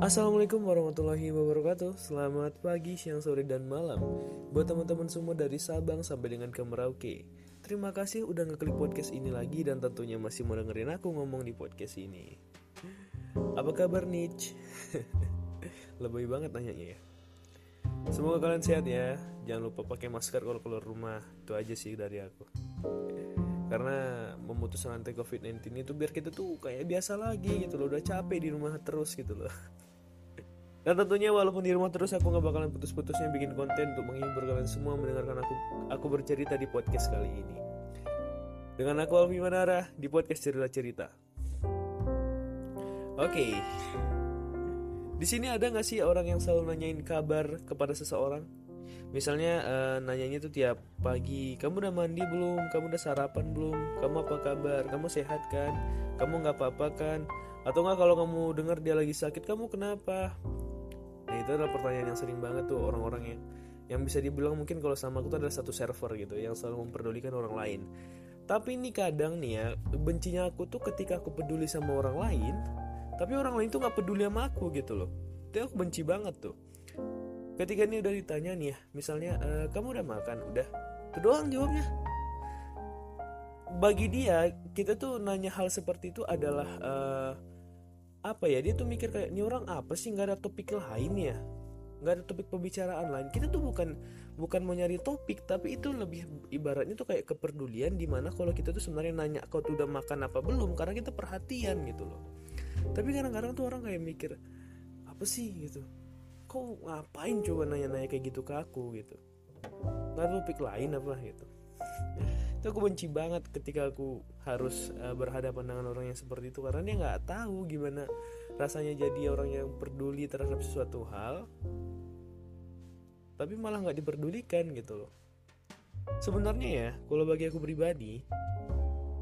Assalamualaikum warahmatullahi wabarakatuh. Selamat pagi, siang, sore, dan malam. Buat teman-teman semua dari Sabang sampai dengan ke Merauke. Terima kasih udah ngeklik podcast ini lagi Dan tentunya masih mau dengerin aku ngomong di podcast ini. Apa kabar Nich? Lebih banget nanyanya ya. Semoga kalian sehat ya. Jangan lupa pakai masker kalau keluar rumah. Itu aja sih dari aku. Karena memutus rantai COVID-19 itu biar kita tuh kayak biasa lagi gitu loh. Udah capek di rumah terus gitu loh dan tentunya walaupun di rumah terus aku gak bakalan putus-putusnya bikin konten untuk menghibur kalian semua mendengarkan aku aku bercerita di podcast kali ini. Dengan aku Alfi Manara di podcast cerita-cerita. Oke. Okay. Di sini ada gak sih orang yang selalu nanyain kabar kepada seseorang? Misalnya uh, nanyanya tuh tiap pagi, kamu udah mandi belum? Kamu udah sarapan belum? Kamu apa kabar? Kamu sehat kan? Kamu nggak apa-apa kan? Atau nggak kalau kamu dengar dia lagi sakit, kamu kenapa? Itu adalah pertanyaan yang sering banget tuh orang-orang yang yang bisa dibilang mungkin kalau sama aku tuh adalah satu server gitu yang selalu memperdulikan orang lain. Tapi ini kadang nih ya bencinya aku tuh ketika aku peduli sama orang lain tapi orang lain tuh nggak peduli sama aku gitu loh. Itu aku benci banget tuh. Ketika ini udah ditanya nih ya misalnya e, kamu udah makan? Udah. Itu doang jawabnya. Bagi dia kita tuh nanya hal seperti itu adalah uh, apa ya dia tuh mikir kayak ini orang apa sih? Nggak ada topik lain ya? Nggak ada topik pembicaraan lain. Kita tuh bukan bukan mau nyari topik tapi itu lebih ibaratnya tuh kayak kepedulian di mana kalau kita tuh sebenarnya nanya kau tuh udah makan apa belum? Karena kita perhatian gitu loh. Tapi kadang-kadang tuh orang kayak mikir apa sih? Gitu. Kau ngapain coba nanya-nanya kayak gitu ke aku? Gitu. Nggak ada topik lain apa? Gitu itu aku benci banget ketika aku harus uh, berhadapan dengan orang yang seperti itu. Karena dia nggak tahu gimana rasanya jadi orang yang peduli terhadap sesuatu hal tapi malah nggak diperdulikan gitu loh. Sebenarnya ya kalau bagi aku pribadi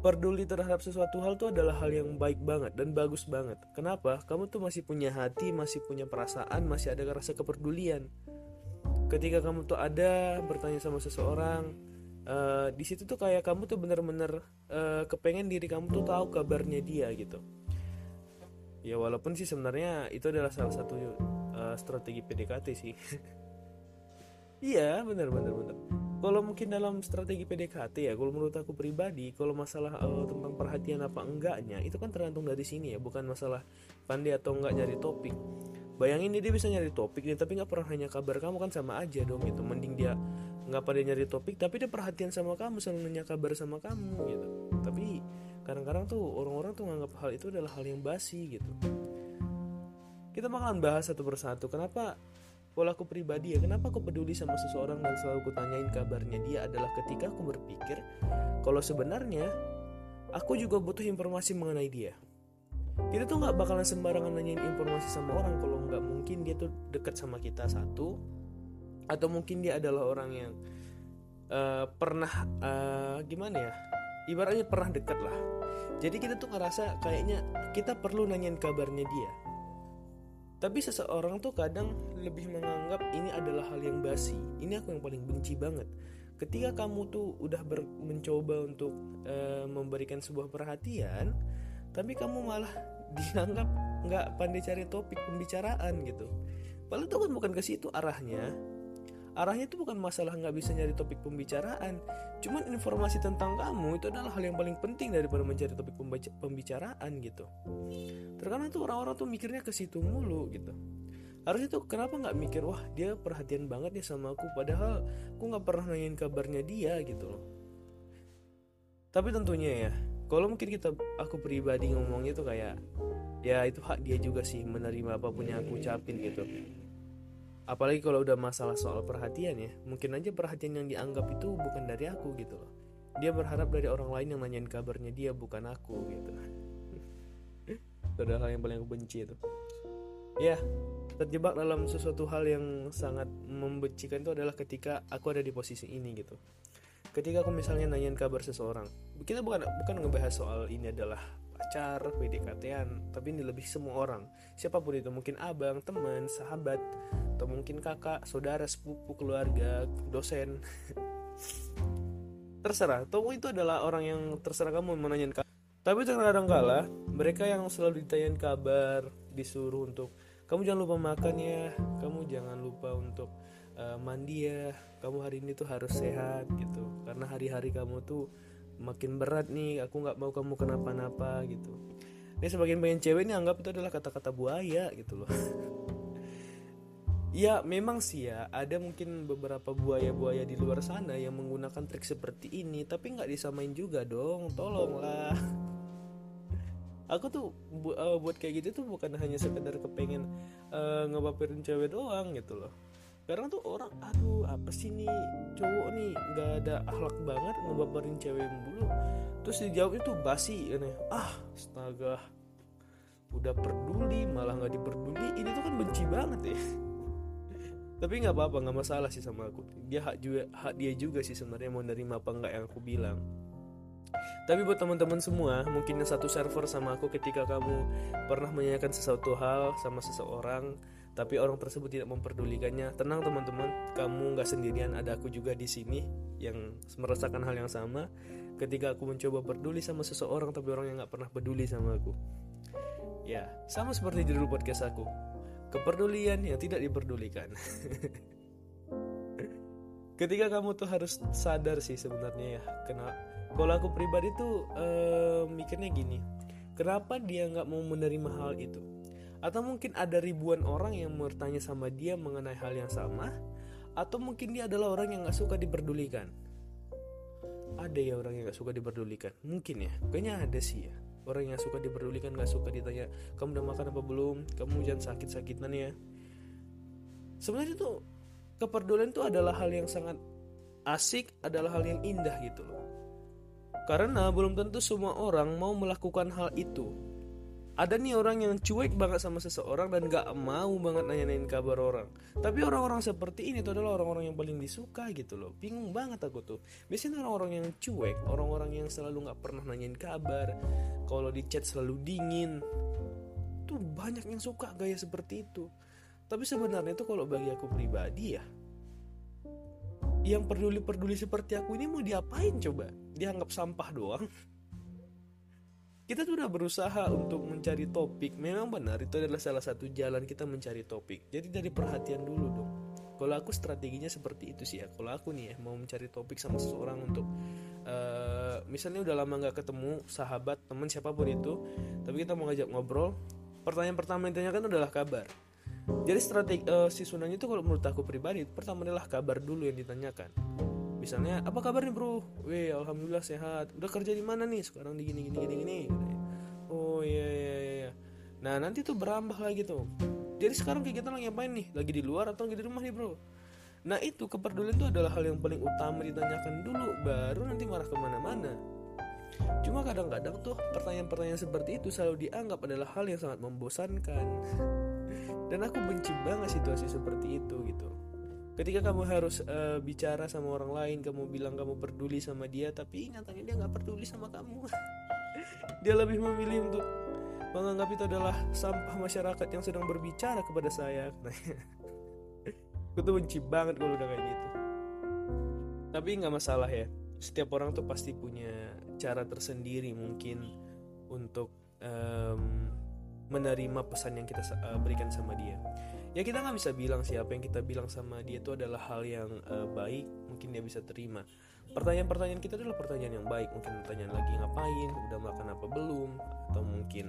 peduli terhadap sesuatu hal itu adalah hal yang baik banget dan bagus banget. Kenapa? Kamu tuh masih punya hati masih punya perasaan masih ada rasa kepedulian. Ketika kamu tuh ada bertanya sama seseorang uh, di situ tuh kayak kamu tuh bener-bener uh, kepengen diri kamu tuh tahu kabarnya dia gitu. Ya walaupun sih sebenarnya itu adalah salah satu uh, strategi PDKT sih. Iya bener bener bener. Kalau mungkin dalam strategi PDKT ya kalau menurut aku pribadi kalau masalah uh, tentang perhatian apa enggaknya itu kan tergantung dari sini ya bukan masalah pandai atau enggak nyari topik. Bayangin dia bisa nyari topik nih tapi nggak pernah nanya kabar kamu kan sama aja dong gitu mending dia nggak pada nyari topik tapi dia perhatian sama kamu selalu nanya kabar sama kamu gitu. Tapi kadang-kadang tuh orang-orang tuh nganggap hal itu adalah hal yang basi gitu. Kita bakalan bahas satu persatu kenapa pola aku pribadi ya kenapa aku peduli sama seseorang dan selalu aku tanyain kabarnya dia adalah ketika aku berpikir kalau sebenarnya aku juga butuh informasi mengenai dia. Kita tuh nggak bakalan sembarangan nanyain informasi sama orang kalau nggak mungkin dia tuh deket sama kita satu atau mungkin dia adalah orang yang uh, pernah uh, gimana ya? Ibaratnya pernah deket lah. Jadi kita tuh ngerasa kayaknya kita perlu nanyain kabarnya dia. Tapi seseorang tuh kadang lebih menganggap ini adalah hal yang basi. Ini aku yang paling benci banget. Ketika kamu tuh udah ber, mencoba untuk uh, memberikan sebuah perhatian tapi kamu malah dianggap nggak pandai cari topik pembicaraan gitu. Padahal itu kan bukan ke situ arahnya arahnya itu bukan masalah nggak bisa nyari topik pembicaraan. Cuman informasi tentang kamu itu adalah hal yang paling penting daripada mencari topik pembicaraan gitu. Terkadang tuh orang-orang tuh mikirnya ke situ mulu gitu. Harusnya tuh kenapa nggak mikir wah dia perhatian banget ya sama aku padahal aku nggak pernah nanyain kabarnya dia gitu loh. Tapi tentunya ya kalau mungkin kita aku pribadi ngomongnya tuh kayak ya itu hak dia juga sih menerima apa pun yang aku ucapin gitu apalagi kalau udah masalah soal perhatian ya mungkin aja perhatian yang dianggap itu bukan dari aku gitu loh. Dia berharap dari orang lain yang nanyain kabarnya dia bukan aku gitu. Itu adalah hal yang paling aku benci itu. Ya terjebak dalam sesuatu hal yang sangat membencikan itu adalah ketika aku ada di posisi ini gitu. Ketika aku misalnya nanyain kabar seseorang kita bukan bukan ngebahas soal ini adalah pacar, PDKT-an, tapi ini lebih semua orang. Siapa pun itu, mungkin abang, teman, sahabat, atau mungkin kakak, saudara, sepupu, keluarga, dosen. terserah, atau itu adalah orang yang terserah kamu menanyakan kabar. Tapi terkadang kala mereka yang selalu ditanyain kabar, disuruh untuk kamu jangan lupa makan ya. Kamu jangan lupa untuk uh, mandi ya. Kamu hari ini tuh harus sehat gitu. Karena hari-hari kamu tuh makin berat nih. Aku nggak mau kamu kenapa-napa gitu. Ini sebagian pengen cewek ini anggap itu adalah kata-kata buaya gitu loh ya memang sih ya. Ada mungkin beberapa buaya-buaya di luar sana yang menggunakan trik seperti ini tapi nggak disamain juga dong. Tolonglah. Aku tuh bu uh, buat kayak gitu tuh bukan hanya sekedar kepengen uh, ngebaperin cewek doang gitu loh. Karena tuh orang aduh apa sih nih? Cowok nih nggak ada akhlak banget ngebaperin cewek dulu terus dijawabnya tuh basi ini ah astaga. Udah peduli malah nggak diperduli ini tuh kan benci banget ya tapi nggak apa-apa nggak masalah sih sama aku. Dia hak juga hak dia juga sih sebenarnya mau nerima apa enggak yang aku bilang. Tapi buat teman-teman semua mungkin yang satu server sama aku ketika kamu pernah menanyakan sesuatu hal sama seseorang tapi orang tersebut tidak memperdulikannya tenang teman-teman kamu nggak sendirian ada aku juga di sini yang merasakan hal yang sama. Ketika aku mencoba peduli sama seseorang tapi orang yang nggak pernah peduli sama aku. Ya sama seperti judul podcast aku kepedulian yang tidak diperdulikan. Ketika kamu tuh harus sadar sih sebenarnya ya kena kalau aku pribadi tuh uh, mikirnya gini kenapa dia nggak mau menerima hal itu? Atau mungkin ada ribuan orang yang bertanya sama dia mengenai hal yang sama atau mungkin dia adalah orang yang nggak suka diperdulikan? Ada ya orang yang nggak suka diperdulikan? Mungkin ya kayaknya ada sih ya orang yang suka diperdulikan nggak suka ditanya kamu udah makan apa belum? Kamu jangan sakit sakitan ya. Sebenarnya tuh kepedulian itu adalah hal yang sangat asik adalah hal yang indah gitu loh. Karena belum tentu semua orang mau melakukan hal itu ada nih orang yang cuek banget sama seseorang dan gak mau banget nanya-nanyain kabar orang. Tapi orang-orang seperti ini tuh adalah orang-orang yang paling disuka gitu loh. Bingung banget aku tuh. Biasanya orang-orang yang cuek orang-orang yang selalu gak pernah nanyain kabar kalau di chat selalu dingin tuh banyak yang suka gaya seperti itu. Tapi sebenarnya itu kalau bagi aku pribadi ya yang peduli-peduli seperti aku ini mau diapain coba? Dianggap sampah doang kita tuh udah berusaha untuk mencari topik. Memang benar itu adalah salah satu jalan kita mencari topik. Jadi dari perhatian dulu dong. Kalau aku strateginya seperti itu sih ya. Kalau aku nih ya mau mencari topik sama seseorang untuk uh, misalnya udah lama nggak ketemu sahabat teman siapa pun itu tapi kita mau ngajak ngobrol pertanyaan pertama yang ditanyakan adalah kabar. Jadi strategi uh, si Sunan itu kalau menurut aku pribadi pertama adalah kabar dulu yang ditanyakan misalnya apa kabar nih bro? Weh alhamdulillah sehat. Udah kerja di mana nih? Sekarang di gini gini gini gini oh iya iya iya nah nanti tuh berambah lagi tuh. Jadi sekarang kita lagi ngapain nih? Lagi di luar atau lagi di rumah nih bro? Nah itu kepedulian itu adalah hal yang paling utama ditanyakan dulu baru nanti marah ke mana-mana. Cuma kadang-kadang tuh pertanyaan-pertanyaan seperti itu selalu dianggap adalah hal yang sangat membosankan. Dan aku benci banget situasi seperti itu gitu ketika kamu harus uh, bicara sama orang lain kamu bilang kamu peduli sama dia tapi nyatanya dia nggak peduli sama kamu. Dia lebih memilih untuk menganggap itu adalah sampah masyarakat yang sedang berbicara kepada saya. Aku tuh benci banget kalau udah kayak gitu. Tapi nggak masalah ya. Setiap orang tuh pasti punya cara tersendiri mungkin untuk um, menerima pesan yang kita uh, berikan sama dia ya kita nggak bisa bilang siapa yang kita bilang sama dia itu adalah hal yang uh, baik. Mungkin dia bisa terima. Pertanyaan-pertanyaan kita adalah pertanyaan yang baik. Mungkin pertanyaan lagi ngapain? Udah makan apa belum? Atau mungkin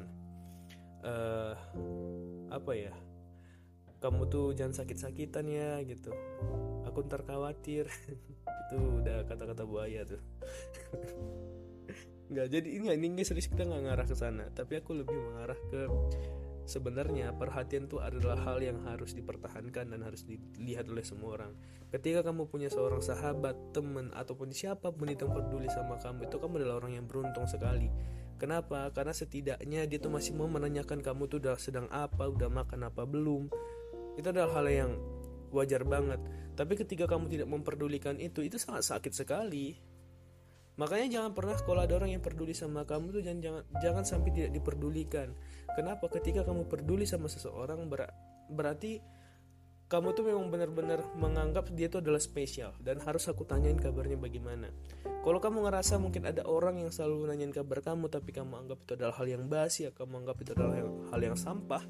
uh, apa ya? Kamu tuh jangan sakit-sakitan ya gitu. Aku ntar khawatir. Itu udah kata-kata buaya tuh. Nggak jadi ini ini serius kita nggak ngarah ke sana. Tapi aku lebih mengarah ke sebenarnya perhatian itu adalah hal yang harus dipertahankan dan harus dilihat oleh semua orang. Ketika kamu punya seorang sahabat, teman ataupun siapa pun itu yang peduli sama kamu, itu kamu adalah orang yang beruntung sekali. Kenapa? Karena setidaknya dia tuh masih mau menanyakan kamu tuh udah sedang apa, udah makan apa belum. Itu adalah hal yang wajar banget. Tapi ketika kamu tidak memperdulikan itu, itu sangat sakit sekali Makanya jangan pernah kalau ada orang yang peduli sama kamu tuh jangan jangan jangan sampai tidak diperdulikan. Kenapa? Ketika kamu peduli sama seseorang ber, berarti kamu tuh memang benar-benar menganggap dia itu adalah spesial dan harus aku tanyain kabarnya bagaimana. Kalau kamu ngerasa mungkin ada orang yang selalu nanyain kabar kamu tapi kamu anggap itu adalah hal yang basi ya kamu anggap itu adalah hal yang sampah,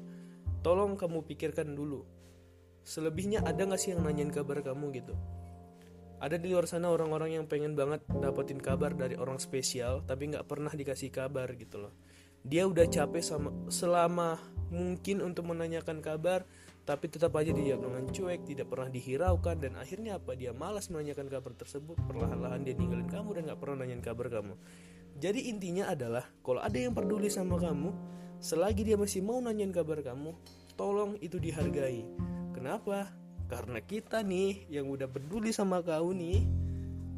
tolong kamu pikirkan dulu selebihnya ada nggak sih yang nanyain kabar kamu gitu ada di luar sana orang-orang yang pengen banget dapetin kabar dari orang spesial tapi nggak pernah dikasih kabar gitu loh. Dia udah capek sama selama mungkin untuk menanyakan kabar tapi tetap aja dijawab dengan cuek tidak pernah dihiraukan dan akhirnya apa? Dia malas menanyakan kabar tersebut. Perlahan-lahan dia ninggalin kamu dan nggak pernah nanyain kabar kamu. Jadi intinya adalah kalau ada yang peduli sama kamu selagi dia masih mau nanyain kabar kamu tolong itu dihargai. Kenapa karena kita nih yang udah peduli sama kau nih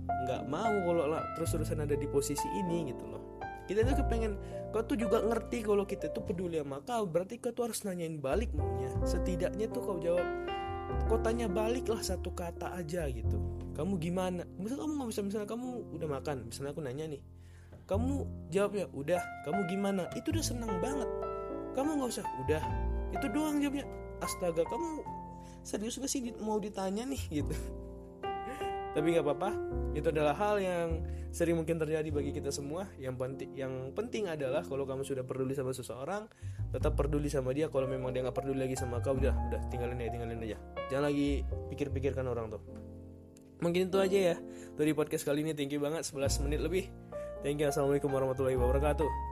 nggak mau kalau lah terus-terusan ada di posisi ini gitu loh. Kita tuh kepengen kau tuh juga ngerti kalau kita tuh peduli sama kau berarti kau tuh harus nanyain balik maunya. Setidaknya tuh kau jawab kau tanya balik lah satu kata aja gitu. Kamu gimana? Misalnya kamu nggak bisa misalnya kamu udah makan misalnya aku nanya nih kamu jawab ya udah kamu gimana? Itu udah senang banget. Kamu nggak usah udah. Itu doang jawabnya. Astaga kamu serius gak sih mau ditanya nih? Gitu. Tapi nggak apa-apa. Itu adalah hal yang sering mungkin terjadi bagi kita semua. Yang penting yang penting adalah kalau kamu sudah peduli sama seseorang tetap peduli sama dia. Kalau memang dia nggak peduli lagi sama kau udah udah tinggalin aja tinggalin aja. Jangan lagi pikir-pikirkan orang tuh. Mungkin itu aja ya dari podcast kali ini. Thank you banget 11 menit lebih. Thank you. Assalamualaikum warahmatullahi wabarakatuh